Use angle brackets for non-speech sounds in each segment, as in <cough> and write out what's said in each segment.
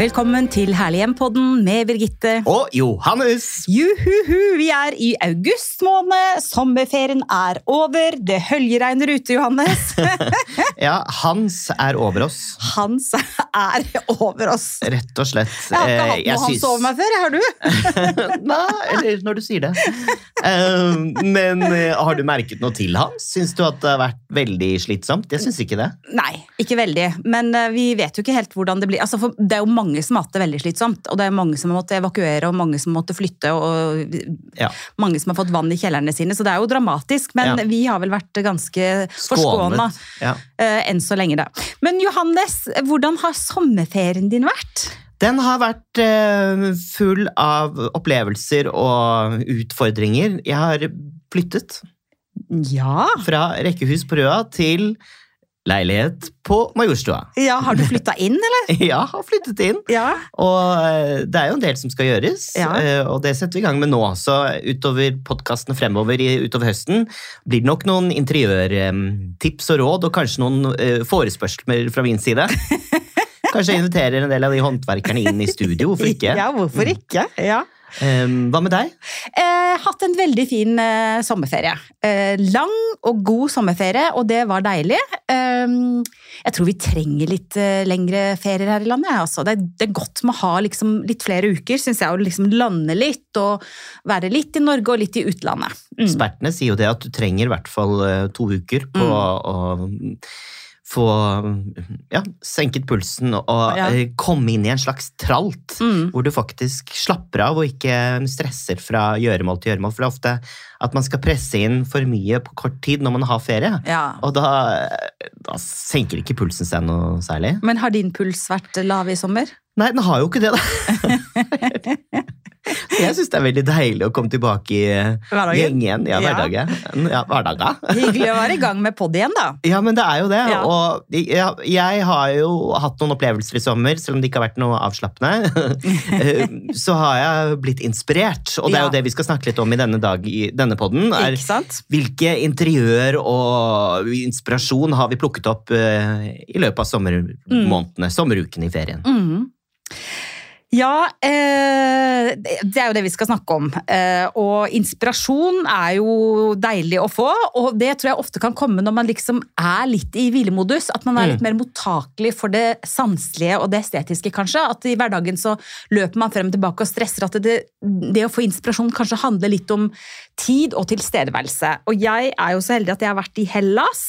Velkommen til Herlig hjem-podden med Birgitte. Og Johannes! Juhuhu, vi er i august måned. Sommerferien er over. Det høljeregner ute, Johannes. <laughs> ja, Hans er over oss. Hans er over oss. Rett og slett. Jeg har ikke hatt noe Hans over meg før, har du? <laughs> Nei, eller når du sier det. Uh, men uh, har du merket noe til Hans? Syns du at det har vært veldig slitsomt? Jeg syns ikke det. Nei, ikke veldig. Men vi vet jo ikke helt hvordan det blir. Altså, det er jo mange mange som har hatt det veldig slitsomt. Og det er mange som har måttet evakuere, og mange som måtte flytte, og ja. mange som har fått vann i kjellerne sine. Så det er jo dramatisk. Men ja. vi har vel vært ganske forskåna ja. uh, enn så lenge, da. Men Johannes, hvordan har sommerferien din vært? Den har vært uh, full av opplevelser og utfordringer. Jeg har flyttet. Ja. Fra rekkehus på Røa til leilighet på Majorstua. Ja, Har du flytta inn, eller? <laughs> ja, har flyttet inn. Ja. Og eh, det er jo en del som skal gjøres, ja. Eh, og det setter vi i gang med nå. Så utover podkastene fremover utover høsten blir det nok noen interiørtips og råd, og kanskje noen eh, forespørsler fra min side. <laughs> Kanskje jeg inviterer en del av de håndverkerne inn i studio, hvorfor ikke? <laughs> Ja, hvorfor ikke? Ja. Um, hva med deg? Hatt en veldig fin eh, sommerferie. Eh, lang og god sommerferie, og det var deilig. Eh, jeg tror vi trenger litt eh, lengre ferier her i landet. Altså. Det, det, er, godt med å ha liksom, litt flere uker, syns jeg. Å liksom lande litt og være litt i Norge og litt i utlandet. Mm. Ekspertene sier jo det at du trenger i hvert fall eh, to uker på mm. å få ja, senket pulsen og ja. Eh, komme inn i en slags tralt, mm. hvor du faktisk slapper av og ikke stresser fra gjøremål til gjøremål. For det er ofte at man skal presse inn for mye på kort tid når man har ferie. Ja. Og da, da, senker ikke pulsen seg noe særlig. Men har din puls vært lav i sommer? Nei, den har jo ikke det, da. <laughs> Jeg syns det er veldig deilig å komme tilbake i gjeng igjen. Ja, hverdagen. Ja, hverdagen. <laughs> Hyggelig å være i gang med pod igjen, da. Ja, men det er jo det. Ja. Og jeg, jeg, har jo hatt noen opplevelser i sommer, selv om det ikke har vært noe avslappende. <laughs> så har jeg blitt inspirert, og det er jo det vi skal snakke litt om i denne, dag, i denne podden. Er hvilke interiør og inspirasjon har vi plukket opp uh, i løpet av sommermånedene, mm. sommerukene i ferien? Mm. Ja, eh, det er jo det vi skal snakke om. Eh, og inspirasjon er jo deilig å få, og det tror jeg ofte kan komme når man liksom er litt i hvilemodus. At man er litt mm. mer mottakelig for det sanselige og det estetiske, kanskje. At i hverdagen så løper man frem og tilbake og stresser. At det, det å få inspirasjon kanskje handler litt om tid og tilstedeværelse. Og jeg er jo så heldig at jeg har vært i Hellas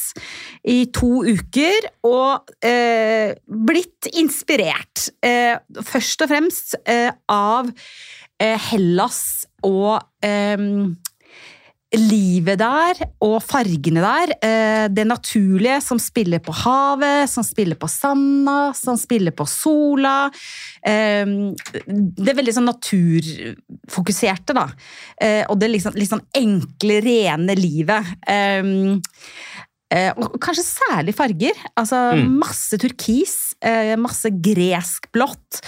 i to uker og eh, blitt inspirert. Eh, først og fremst fremst eh, av eh, Hellas og eh, livet der og fargene der. Det naturlige som spiller på havet, som spiller på sanda, som spiller på sola. Det er veldig sånn naturfokuserte, da. Og det liksom, litt sånn enkle, rene livet. Og kanskje særlig farger. Altså mm. masse turkis. Eh, masse greskblått,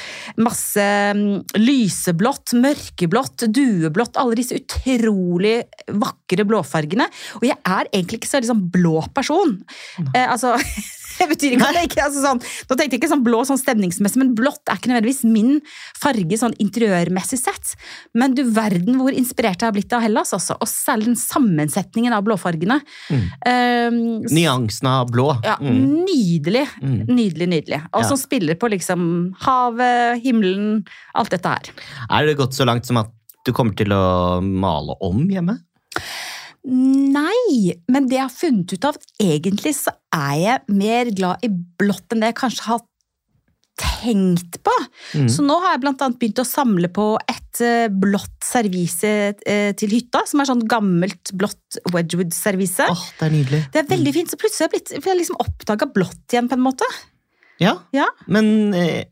masse mm, lyseblått, mørkeblått, dueblått. Alle disse utrolig vakre blåfargene. Og jeg er egentlig ikke så veldig sånn blå person. Eh, altså <laughs> Det betyr ikke at jeg ikke altså sånn, Nå tenkte jeg ikke sånn blå sånn stemningsmessig, men blått er ikke nødvendigvis min farge sånn interiørmessig sett. Men du verden hvor inspirert jeg har blitt av Hellas, også, og særlig den sammensetningen av blåfargene. Mm. Um, Nyansen av blå. Ja, mm. Nydelig. Mm. Nydelig, nydelig. Og som ja. spiller på liksom havet, himmelen, alt dette her. Er det gått så langt som at du kommer til å male om hjemme? Nei, men det jeg har funnet ut av Egentlig så er jeg mer glad i blått enn det jeg kanskje har tenkt på. Mm. Så nå har jeg blant annet begynt å samle på et eh, blått servise eh, til hytta. Som er sånn gammelt blått Wedgwood-servise. Oh, det er nydelig. Det er veldig mm. fint. Så plutselig har jeg, blitt, jeg liksom oppdaga blått igjen, på en måte. Ja, ja. men eh,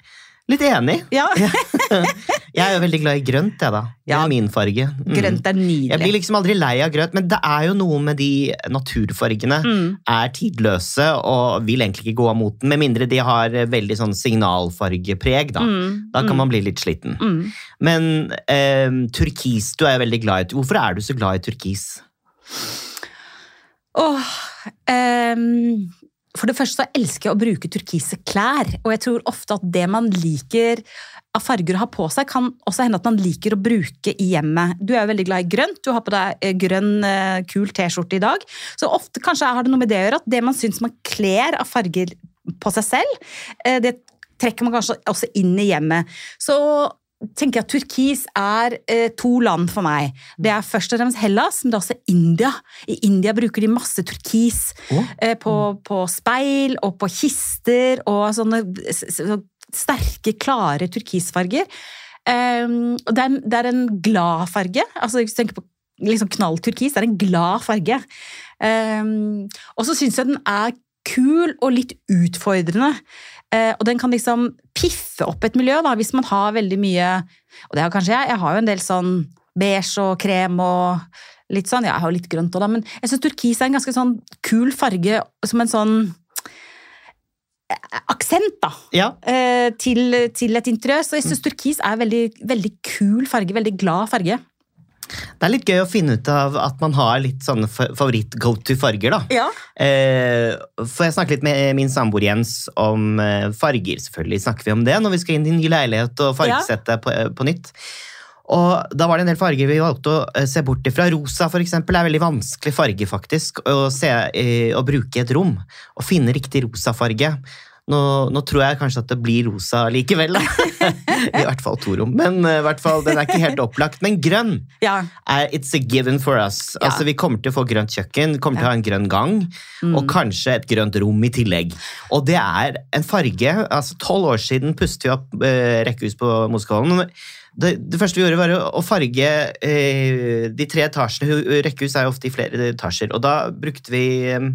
Litt enig. Ja. <laughs> <laughs> jeg er jo veldig glad i grønt, jeg, da. Det er min farge. Mm. Grønt er nydelig. Jeg blir liksom aldri lei av grønt, men det er jo noe med de naturfargene. Mm. Er tidløse og vil egentlig ikke gå av moten, med mindre de har veldig sånn signalfargepreg. Da mm. Da kan mm. man bli litt sliten. Mm. Men eh, turkis du er jo veldig glad i. Hvorfor er du så glad i turkis? Åh, oh, um For det første så elsker jeg å bruke turkise klær, og jeg tror ofte at det man liker av farger å ha på seg, kan også hende at man liker å bruke i hjemmet. Du er jo veldig glad i grønt, du har på deg eh, grønn, eh, kul T-skjorte i dag. Så ofte kanskje har det noe med det å gjøre at det man syns man kler av farger på seg selv, eh, det trekker man kanskje også inn i hjemmet. Så tenker jeg at turkis er eh, to land for meg. Det er først og fremst Hellas, men det er også India. I India bruker de masse turkis oh. eh, på, på speil og på kister og sånne så sterke, klare turkisfarger. Og det, er, det er en glad farge. Altså, hvis du tenker på liksom knall turkis, det er en glad farge. Um, og så syns jeg den er kul og litt utfordrende. Eh, og den kan liksom piffe opp et miljø, da, hvis man har veldig mye Og det har kanskje jeg. Jeg har jo en del sånn beige og krem og litt sånn. Ja, jeg har jo litt grønt òg, da, men jeg syns turkis er en ganske sånn kul farge som en sånn eh, aksent, da. Ja. eh, Til, til et interiør. Så jeg syns turkis er veldig, veldig kul farge. Veldig glad farge. Det er litt gøy å finne ut av at man har litt sånne favoritt-go-to-farger. da. Ja. Eh, for jeg snakket litt med min samboer Jens om eh, farger. Selvfølgelig snakker vi om det når vi skal inn i ny leilighet og fargesette på, eh, på nytt. Og da var det en del farger vi valgte å eh, se bort ifra. Rosa for eksempel, er en veldig vanskelig farge faktisk, å, se, eh, å bruke i et rom. Å finne riktig rosa farge. Nå, nå tror jeg kanskje at det blir rosa likevel, da. <laughs> I hvert fall to rom. Men uh, hvert fall, den er ikke helt opplagt. Men grønn ja. er it's a given for us. Ja. Altså, vi kommer til å få grønt kjøkken, kommer til å ha en grønn gang, Mm. og kanskje et grønt rom i tillegg. Og det er en farge altså Tolv år siden pustet vi opp eh, rekkehus på Moskeholmen. Det, det første vi gjorde, var å farge eh, de tre etasjene. Rekkehus er jo ofte i flere etasjer, og da brukte vi eh,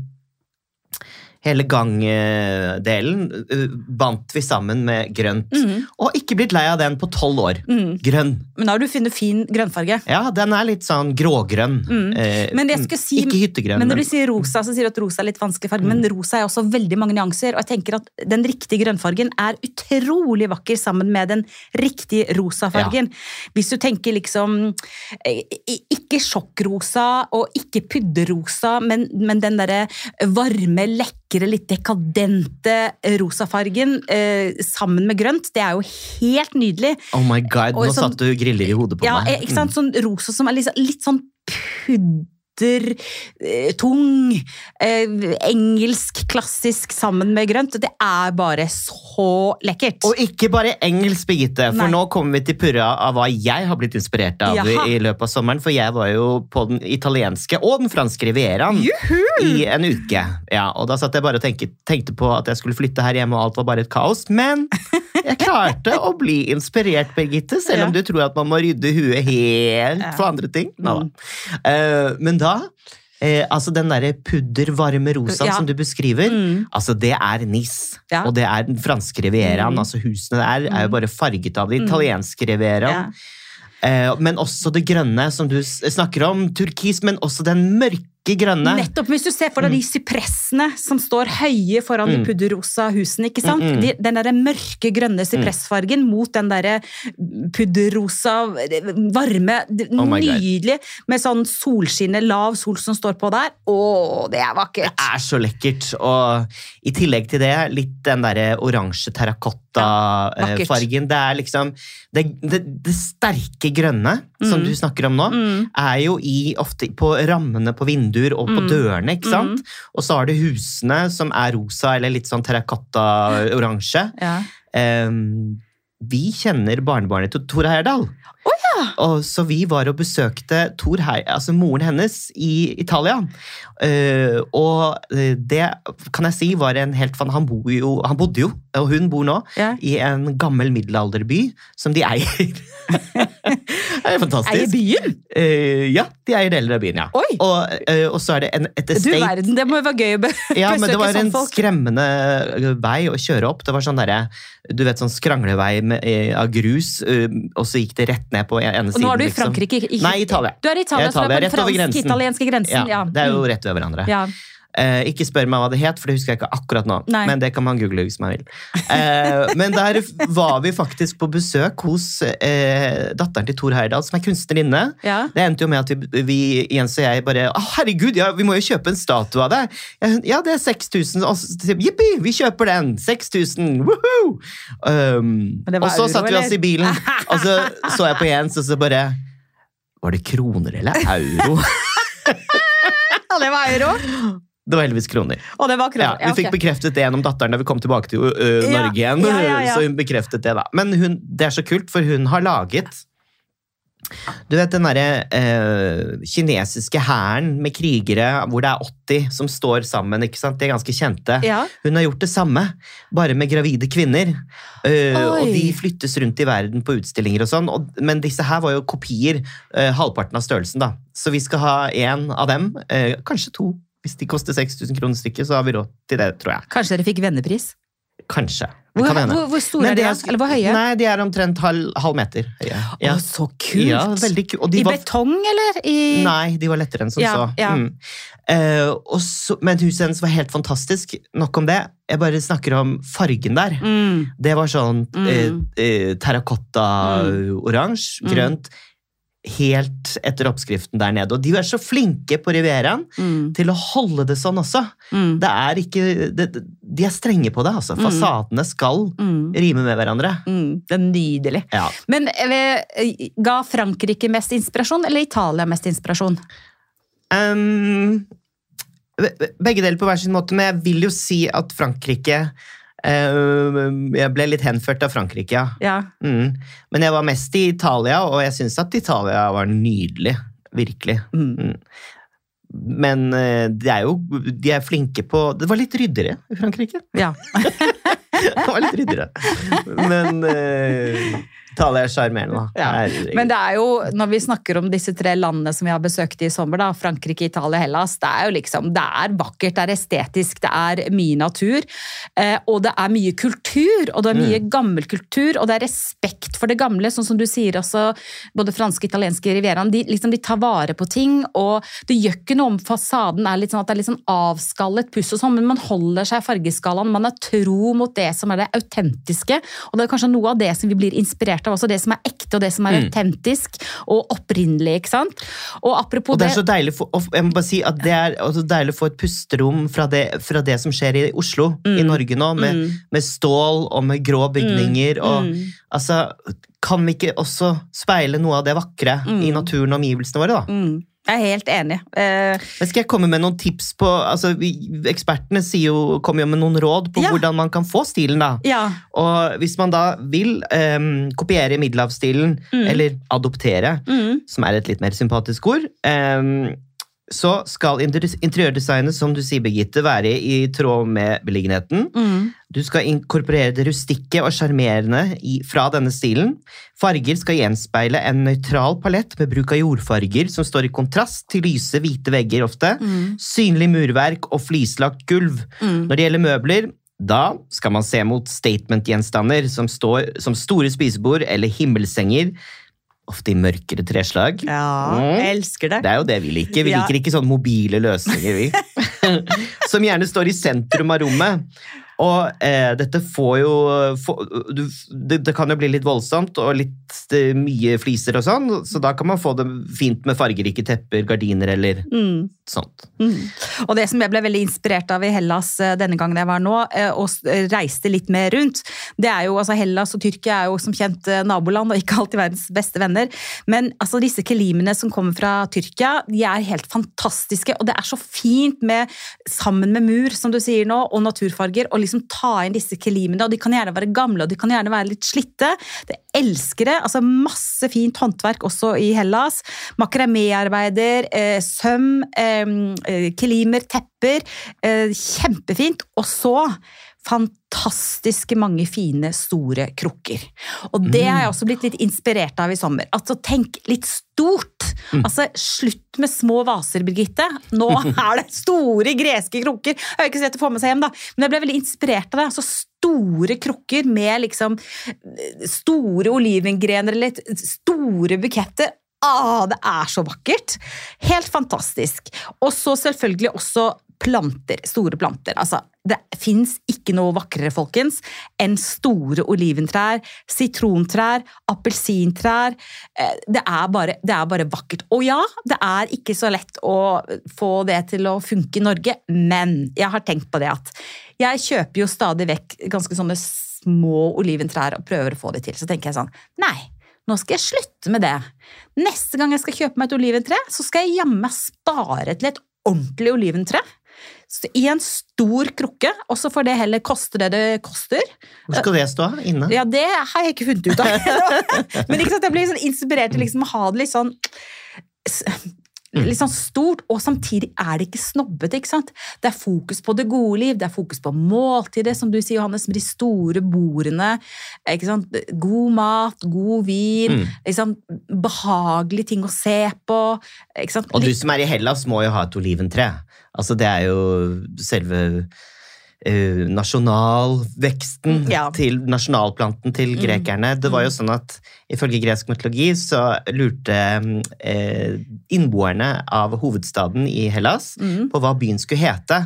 Hele gangdelen eh, bandt vi sammen med grønt. Mm. Og ikke blitt lei av den på tolv år. Mm. Grønn. Men da har du funnet fin grønnfarge. Ja, den er litt sånn grågrønn. Mm. Eh, Men jeg skal si- ikke hyttegrønn. Men når du sier rosa, så sier du at rosa er litt vanskelig farge. Men rosa er også veldig mange nyanser, og jeg tenker at den riktige grønnfargen er utrolig vakker sammen med den riktige rosa fargen. Hvis du tenker liksom eh, Ikke sjokkrosa og ikke pudderrosa, men, men den derre varme, lekre, litt dekadente rosafargen eh, sammen med grønt, det er jo helt nydelig. Oh my god, nå sånn- satt du griller i hodet på Ja, meg. ja, ikke sant? Sånn rosa som er litt, sånn- litt sånn pudder, eh, tung, eh, engelsk, klassisk sammen med grønt. Det er bare så lekkert. Og ikke bare engelsk, Birgitte, for Nei. nå kommer vi til purra av hva jeg har blitt inspirert av Jaha. i løpet av sommeren. For jeg var jo på den italienske og den franske rivieraen i en uke. Ja, og da satt jeg bare og tenkte, tenkte på at jeg skulle flytte her hjemme, og alt var bare et kaos. Men jeg klarte å bli inspirert, Birgitte, selv om Ja. du tror at man må rydde huet helt for andre ting. Nå Mm. da. Eh, men da Eh, altså Den derre puddervarme rosa Ja. som du beskriver, Mm. altså det er Nis. Ja. Og det er den franske rivieraen. Mm. altså Husene der er jo Mm. bare farget av den Mm. italienske rivieraen. Ja. Eh, men også det grønne som du snakker om. Turkis, men også den mørke grønne. Nettopp, Hvis du ser for deg de sypressene som står høye foran Mm. de pudderrosa husene. ikke sant? Mm, mm. De, den der mørke, grønne sypressfargen mot den der pudderrosa, varme Oh. Nydelig. Med sånn solskinne, lav sol som står på der. Å, det er vakkert! Det er så lekkert. Og i tillegg til det, litt den derre oransje Ja, terrakotta-fargen. det er liksom det, det, det sterke grønne som Mm. du snakker om nå. Mm. er jo i, ofte på rammene på vinduer og på Mm. dørene. ikke sant? Og så har du husene som er rosa eller litt sånn terrakotta-oransje. Ja. Um, vi kjenner barnebarnet til Tora Heyerdahl. Og så vi var og besøkte Thor Hei, altså moren hennes i Italia. Uh, og eh, det kan jeg si var en helt fan. Han, jo, han bodde jo, og hun bor nå, Ja. i en gammel middelalderby som de eier. <laughs> det er fantastisk. Eier byen? Uh, ja, de eier deler av byen, ja. Og, uh, og så er det en, et Du verden, det må jo være gøy å be <laughs> ja, men det besøke var en folk. skremmende vei å kjøre opp. Det var sånn derre Du vet, sånn skranglevei med, av grus, og så gikk det rett ned på ene Og nå er du i liksom. Frankrike. ikke- Nei, Italia. Du er i Italia, Italia, Italia, rett den over grensen. fransk-italienske grensen. Ja, Ja, Det er jo Mm. rett ved hverandre. ja. Eh, ikke spør meg hva det het, for det husker jeg ikke akkurat nå. Nei. Men det kan man google hvis man vil. Eh, men der var vi faktisk på besøk hos eh, datteren til Thor Heyerdahl, som er kunstnerinne. Ja. Det endte jo med at vi, vi Jens og jeg bare Å, herregud, ja, vi må jo kjøpe en statue av det! Ja, det er 6000. og så- Jippi, vi kjøper den! 6000! Woohoo! Um, og så satt satte vi oss i bilen, og så så jeg på Jens, og så bare Var det kroner eller euro? Ja, det var euro. Det var heldigvis kroner. Og det var Ja, kroner. vi fikk bekreftet det gjennom datteren da vi kom tilbake til ø, Norge igjen. ja, ja, ja. Så hun bekreftet det, da. Men hun, det er så kult, for hun har laget Du vet den derre eh, kinesiske hæren med krigere hvor det er 80 som står sammen, ikke sant? De er ganske kjente. Ja. Hun har gjort det samme, bare med gravide kvinner. Eh, og de flyttes rundt i verden på utstillinger og sånn. Og, men disse her var jo kopier, eh, halvparten av størrelsen, da. Så vi skal ha én av dem, kanskje to. Hvis de koster 6000 kroner stykket, så har vi råd til det, tror jeg. Kanskje dere fikk vennepris? Kanskje. Hvor, kan hvor, hvor store er de? er- Eller hvor høye? Nei, de er omtrent halv, halv meter høye. Ja. Å, så kult! Ja, de I var betong, eller? I... Nei, de var lettere enn som Ja, så. ja. Mm. Uh, så. Men huset hennes var helt fantastisk. Nok om det. Jeg bare snakker om fargen der. Mm. Det var sånn Mm. eh, eh, terrakotta-oransje, Mm. grønt. Helt etter oppskriften der nede. Og de er så flinke på Rivieraen Mm. til å holde det sånn også. Mm. Det er ikke, det, de er strenge på det, altså. Mm. Fasadene skal Mm. rime med hverandre. Mm. Det er nydelig. Ja. Men eh, ga Frankrike mest inspirasjon, eller Italia mest inspirasjon? Um, begge deler på hver sin måte, men jeg vil jo si at Frankrike Jeg ble litt henført av Frankrike, ja. Ja. Mm. Men jeg var mest i Italia, og jeg syns at Italia var nydelig. Virkelig. Mm. Men eh, de er jo de er flinke på Det var litt ryddigere i Frankrike. ja. <laughs> Det var litt ryddigere. Men eh, Italia er sjarmerende, da. Ja. Men det er jo, når vi snakker om disse tre landene som vi har besøkt i sommer, da, Frankrike, Italia, Hellas, det er jo liksom, det er vakkert, det er estetisk, det er mye natur, eh, og det er mye kultur, og det er mye gammel kultur, og det er respekt for det gamle, sånn som du sier også, både franske og italienske rivieraen, de, liksom, de tar vare på ting, og det gjør ikke noe om fasaden er litt sånn at det er litt sånn avskallet puss og sånn, men man holder seg i fargeskalaen, man er tro mot det som er det autentiske, og det er kanskje noe av det som vi blir inspirert av også, det som er ekte og det som er autentisk og opprinnelig, ikke sant? Og apropos Og det er så deilig for, jeg må bare si at det er deilig å få et pusterom fra det, fra det som skjer i Oslo, i Mm. Norge nå, med, med stål og med grå bygninger. Og, Mm. altså, kan vi ikke også speile noe av det vakre i naturen og omgivelsene våre, da? Mm. Jeg er helt enig. Eh, skal jeg komme med noen tips på altså, Ekspertene jo, kommer jo med noen råd på Ja. hvordan man kan få stilen, da. ja. Og hvis man da vil eh, kopiere middelhavsstilen, eller adoptere, Mm. som er et litt mer sympatisk ord, em, så skal interiørdesignet, som du sier, Birgitte, være i tråd med beliggenheten. Mm. Du skal inkorporere det rustikke og sjarmerende fra denne stilen. Farger skal gjenspeile en nøytral palett med bruk av jordfarger som står i kontrast til lyse, hvite vegger ofte. Mm. Synlig murverk og flislagt gulv. Mm. Når det gjelder møbler, da skal man se mot statement-gjenstander som, som store spisebord eller himmelsenger, ofte i mørkere treslag. Ja, Mm. jeg elsker det. Det er jo det vi liker. Vi Ja. liker ikke sånne mobile løsninger, vi. <laughs> Som gjerne står i sentrum av rommet. Og eh, dette får jo få, du, det, det kan jo bli litt voldsomt og litt det, mye fliser og sånn, så da kan man få det fint med fargerike tepper, gardiner eller Mm. Sånt. Mm. Og det som jeg ble veldig inspirert av i Hellas eh, denne gangen jeg var nå, eh, og reiste litt mer rundt, det er jo altså Hellas og Tyrkia er jo som kjent eh, naboland og ikke alltid verdens beste venner. Men altså disse kelimene som kommer fra Tyrkia, de er helt fantastiske, og det er så fint med sammen med mur, som du sier nå, og naturfarger, å liksom ta inn disse kelimene, og de kan gjerne være gamle, og de kan gjerne være litt slitte. Det elsker det. Altså masse fint håndverk også i Hellas. Makraméarbeider, eh, søm, eh, eh, kelimer, tepper. Eh, kjempefint. Og så fantastiske mange fine, store krukker. Og det har jeg også blitt litt inspirert av i sommer. Altså, tenk litt stort! Altså, Slutt med små vaser, Birgitte. Nå <laughs> er det store greske krukker! Jeg har ikke sett det få med seg hjem, da. Men jeg ble veldig inspirert av det. altså Store krukker med liksom store olivengrener eller store buketter. Ah, det er så vakkert! Helt fantastisk. Og så selvfølgelig også planter, store planter. Altså, det fins ikke noe vakrere, folkens, enn store oliventrær, sitrontrær, appelsintrær. Eh, det er, bare, det er bare vakkert. Og ja, det er ikke så lett å få det til å funke i Norge, men jeg har tenkt på det at jeg kjøper jo stadig vekk ganske sånne små oliventrær og prøver å få det til. Så tenker jeg sånn Nei, nå skal jeg slutte med det. Neste gang jeg skal kjøpe meg et oliventre, så skal jeg jammen spare til et ordentlig oliventre. I en stor krukke, og så får det heller koste det det koster. Hvor skal det stå? Inne? Ja, Det har jeg ikke funnet ut av. <laughs> Men ikke sant, jeg blir sånn inspirert til liksom å ha det litt sånn litt sånn stort, og samtidig er det ikke snobbete. ikke sant? Det er fokus på det gode liv, det er fokus på måltidet, som du sier, Johannes, med de store bordene. ikke sant? God mat, god vin, mm. liksom, behagelige ting å se på. ikke sant? Og du som er i Hellas, må jo ha et oliventre. Altså, det er jo selve Uh, nasjonalveksten ja. til nasjonalplanten til mm. grekerne. Det var jo mm. sånn at ifølge gresk mytologi så lurte uh, innboerne av hovedstaden i Hellas mm. på hva byen skulle hete.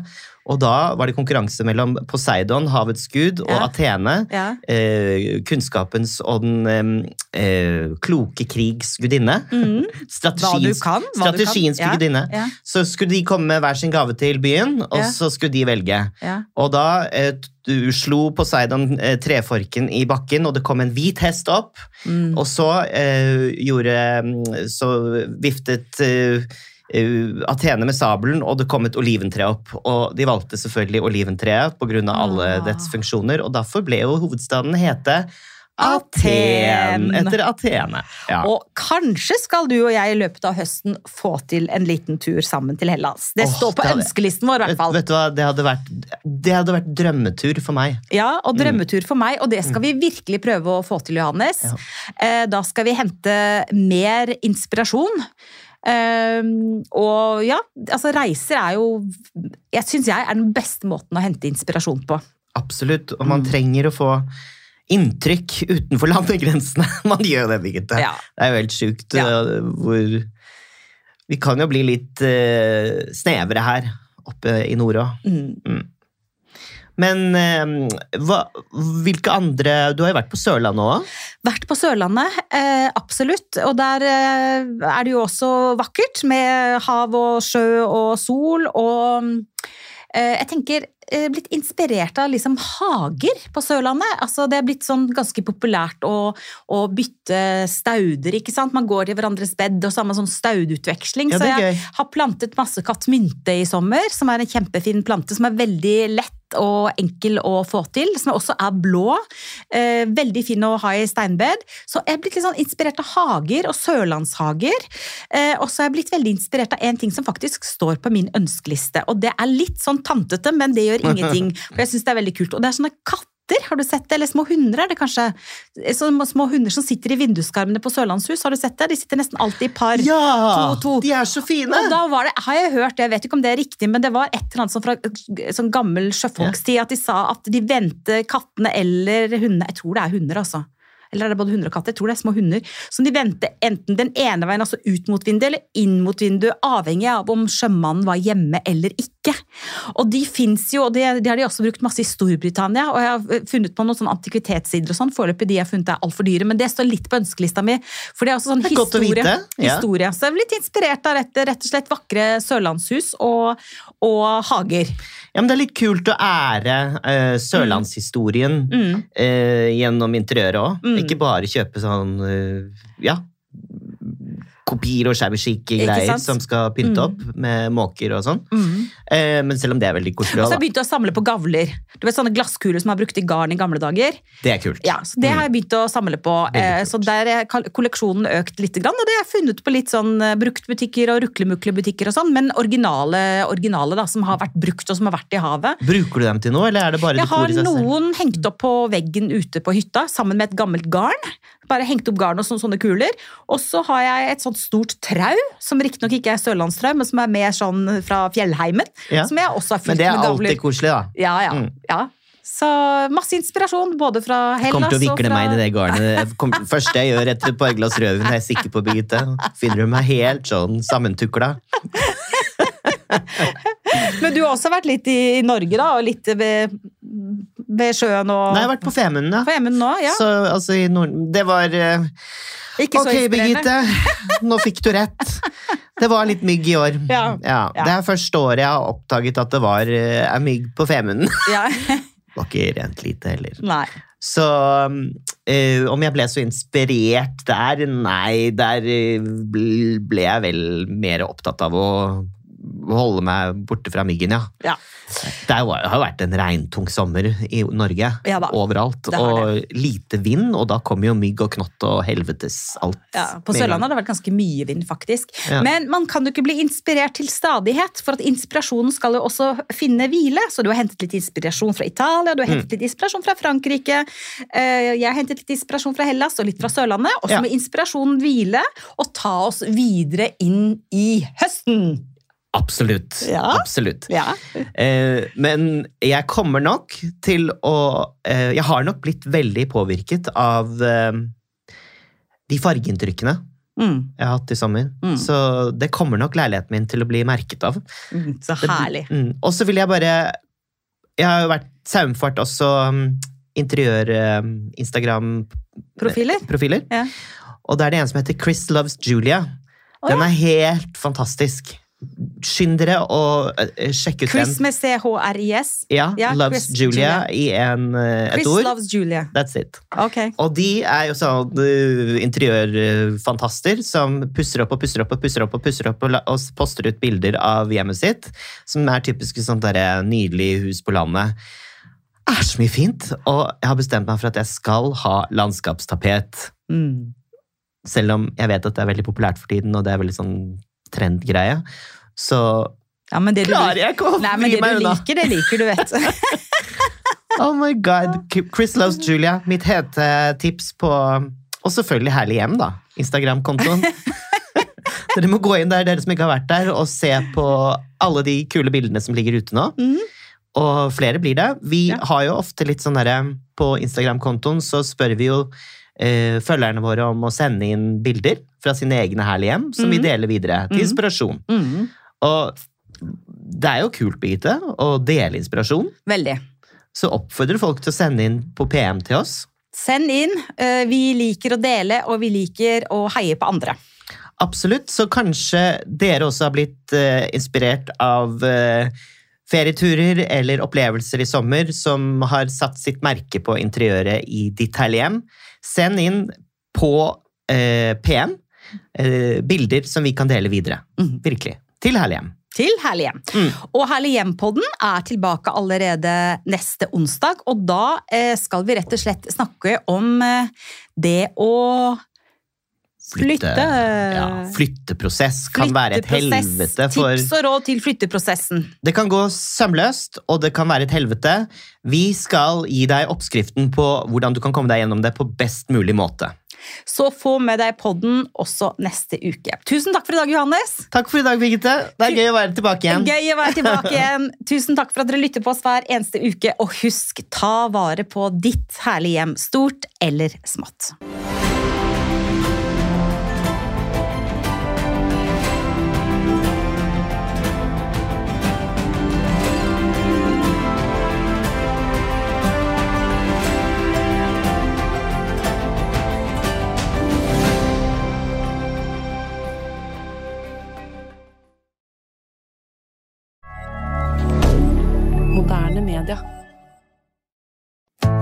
Og da var det konkurranse mellom Poseidon, havets gud, og ja. Athene, ja. Eh, kunnskapens og den eh, kloke krigs gudinne. Mm. <laughs> Strategiens, hva strategiens ja. gudinne. Så skulle de komme med hver sin gave til byen, og så skulle de velge. Og da eh, du slo Poseidon eh, treforken i bakken, og det kom en hvit hest opp. Mm. Og så eh, gjorde Så viftet eh, uh, Atene med sabelen, og det kom et oliventre opp. Og de valgte selvfølgelig oliventreet pga. alle ja. dets funksjoner, og derfor ble jo hovedstaden hete Aten! Etter Atene. Ja. Og kanskje skal du og jeg i løpet av høsten få til en liten tur sammen til Hellas. Det oh, står på det hadde, ønskelisten vår, i hvert fall. Vet, vet du hva, det hadde, vært, det hadde, vært, drømmetur for meg. Ja, og mm. drømmetur for meg, og det skal mm. vi virkelig prøve å få til, Johannes. Ja. Eh, da skal vi hente mer inspirasjon. Um, og ja, altså reiser er jo Jeg syns jeg er den beste måten å hente inspirasjon på. Absolutt, og man mm. trenger å få inntrykk utenfor landegrensene. <laughs> Man gjør det, Birgitte. Ja. Det er jo helt sjukt ja. uh, hvor Vi kan jo bli litt uh, snevre her oppe i nord òg. Mm. Mm. Men eh, hva, hvilke andre Du har jo vært på Sørlandet òg? Vært på Sørlandet, eh, absolutt. Og der eh, er det jo også vakkert med hav og sjø og sol. Og eh, jeg tenker blitt inspirert av liksom hager på Sørlandet. Altså, det er blitt sånn ganske populært å, å, bytte stauder. ikke sant? Man går i hverandres bed, og så har man sånn staudutveksling. Ja, så jeg har plantet masse kattmynte i sommer, som er en kjempefin plante som er veldig lett og enkel å få til, som også er blå. Eh, veldig fin å ha i steinbed. Så jeg er blitt litt sånn inspirert av hager og sørlandshager. Eh, og så er jeg blitt veldig inspirert av en ting som faktisk står på min ønskeliste. Og det er litt sånn tantete, men det gjør <laughs> ingenting. For jeg syns det er veldig kult. Og det er sånne katter har du sett det? Eller små hunder, er det kanskje? Så, små hunder som sitter i vinduskarmene på Sørlandshus, har du sett det? De sitter nesten alltid i par. Ja! To, to. De er så fine! Og da var det, har jeg hørt, jeg vet ikke om det er riktig, men det var et eller annet som fra sånn gammel sjøfolkstid, at de sa at de vendte kattene eller hundene Jeg tror det er hunder, altså eller er det både hunder og katter? Jeg tror det er små hunder. Som de vendte enten den ene veien, altså ut mot vinduet, eller inn mot vinduet, avhengig av om sjømannen var hjemme eller ikke. Og de fins jo, og det, de har de også brukt masse i Storbritannia. Og jeg har funnet på noen sånne antikvitetssider og sånn. Foreløpig de jeg har funnet er altfor dyre, men det står litt på ønskelista mi. For det er også sånn er historie. Ja. historie. Så jeg er litt inspirert av rett, rett og slett vakre sørlandshus og, og hager. Ja, men Det er litt kult å ære uh, sørlandshistorien mm. uh, gjennom interiøret òg. Mm. Ikke bare kjøpe sånn uh, ja, kopier og shabby chic-greier som skal pynte mm. opp med måker og sånn. Mm. Eh, men selv om det er veldig koselig. Og så har jeg begynt å samle på gavler. Du vet Sånne glasskuler som har brukt i garn i gamle dager. Det er kult. Ja, så Det mm. har jeg begynt å samle på. Eh, så der er kolleksjonen økt litt. Og det har jeg funnet på litt sånn eh, bruktbutikker og ruklemuklebutikker og sånn, men originale, originale da, som har vært brukt og som har vært i havet. Bruker du dem til noe, eller er det bare dekor i seg selv? Jeg har noen hengt opp på veggen ute på hytta sammen med et gammelt garn. Bare hengt opp garn og sånne, kuler. Og så har jeg et sånt stort trau, som riktignok ikke er sørlandstrau, men som er mer sånn fra fjellheimen. Ja. Som jeg også har fylt med gamle Men det er alltid koselig, da. Ja, ja. Mm. ja. Så masse inspirasjon, både fra Hellas og fra Kommer til å vikle meg inn i det garnet. Det <laughs> første jeg gjør etter et par glass rødvin, er jeg sikker på, Birgitte. Finner du meg helt sånn sammentukla. <laughs> Men du har også vært litt i Norge, da? Og litt ved, ved sjøen og Nei, jeg har vært på Femunden, ja. Femunden Emund nå, ja. Så altså i Nord... Det var uh, Ikke så Ok. Birgitte. Nå fikk du rett. Det var litt mygg i år. Ja. Ja. Det er første året jeg har oppdaget at det var uh, mygg på Femunden. Ja. <laughs> Det var ikke rent lite heller. Nei. Så eh, om jeg ble så inspirert der? Nei, der ble jeg vel mer opptatt av å holde meg borte fra myggen, ja. Ja. Det har jo vært en regntung sommer i Norge. Ja overalt. Og lite vind, og da kommer jo mygg og knott og helvetes alt. Ja, på Sørlandet har det vært ganske mye vind, faktisk. Men man kan jo ikke bli inspirert til stadighet, for at inspirasjonen skal jo også finne hvile. Så du har hentet litt inspirasjon fra Italia, du har Mm. hentet litt inspirasjon fra Frankrike. eh, Jeg har hentet litt inspirasjon fra Hellas og litt fra Sørlandet. Og så må inspirasjonen hvile og ta oss videre inn i høsten. Absolutt. Ja. Absolutt. Ja. Eh, men jeg kommer nok til å eh, Jeg har nok blitt veldig påvirket av eh, de fargeinntrykkene Mm. jeg har hatt i sommer. Mm. Så det kommer nok leiligheten min til å bli merket av. Mm, Så herlig. Mm. Og så vil jeg bare Jeg har jo vært saumfart også um, interiør-Instagram-profiler. Profiler? Ja. Og da er det en som heter Chris Loves Julia. Den er helt fantastisk. Skynd dere å eh, sjekke ut Chris den. med CHRIS. Ja, Ja, Loves Chris Julia, i en, eh, et Chris ord. loves Julia. That's it. Okay. Og de er jo sånn uh, interiørfantaster som pusser opp og pusser opp og pusser opp og pusser opp og, og poster ut bilder av hjemmet sitt, som er typiske sånt der nydelig hus på landet. Det er så mye fint, og jeg har bestemt meg for at jeg skal ha landskapstapet. Mm. Selv om jeg vet at det er veldig populært for tiden, og det er veldig sånn trendgreie. Så Ja, men det du klarer jeg ikke å Nei, men vri det du liker, det liker du, vet. <laughs> Oh my god. Chris Loves Julia. Mitt hete tips på Og selvfølgelig Herlig hjem, da. Instagram-kontoen. <laughs> dere må gå inn der, dere som ikke har vært der, og se på alle de kule bildene som ligger ute nå. Mhm. Og flere blir det. Vi Ja. har jo ofte litt sånn derre På Instagram-kontoen så spør vi jo eh, følgerne våre om å sende inn bilder fra sine egne herlige hjem, som vi Mhm. deler videre til Mhm. inspirasjon. Mm. Og det er jo kult, Birgitte, å dele inspirasjon. Veldig. Så oppfordrer folk til å sende inn på PM til oss. Send inn. Eh, Vi liker å dele, og vi liker å heie på andre. Absolutt. Så kanskje dere også har blitt eh, inspirert av eh, ferieturer eller opplevelser i sommer som har satt sitt merke på interiøret i ditt herlige hjem. Send inn på PM eh, bilder som vi kan dele videre. Mm. Virkelig. Til herlig hjem. Til Herlig hjem. Mm. Og Herlig hjem-podden er tilbake allerede neste onsdag, og da eh, skal vi rett og slett snakke om eh, det å flytte. Ja, flytteprosess kan være et helvete for Tips og råd til flytteprosessen. Det kan gå sømløst, og det kan være et helvete. Vi skal gi deg oppskriften på hvordan du kan komme deg gjennom det på best mulig måte. Så få med deg podden også neste uke. Tusen takk for i dag, Johannes. Takk for i dag, Birgitte. Det er gøy å være tilbake igjen. Gøy å være tilbake <laughs> igjen. Tusen takk for at dere lytter på oss hver eneste uke. Og husk, ta vare på ditt herlige hjem, stort eller smått.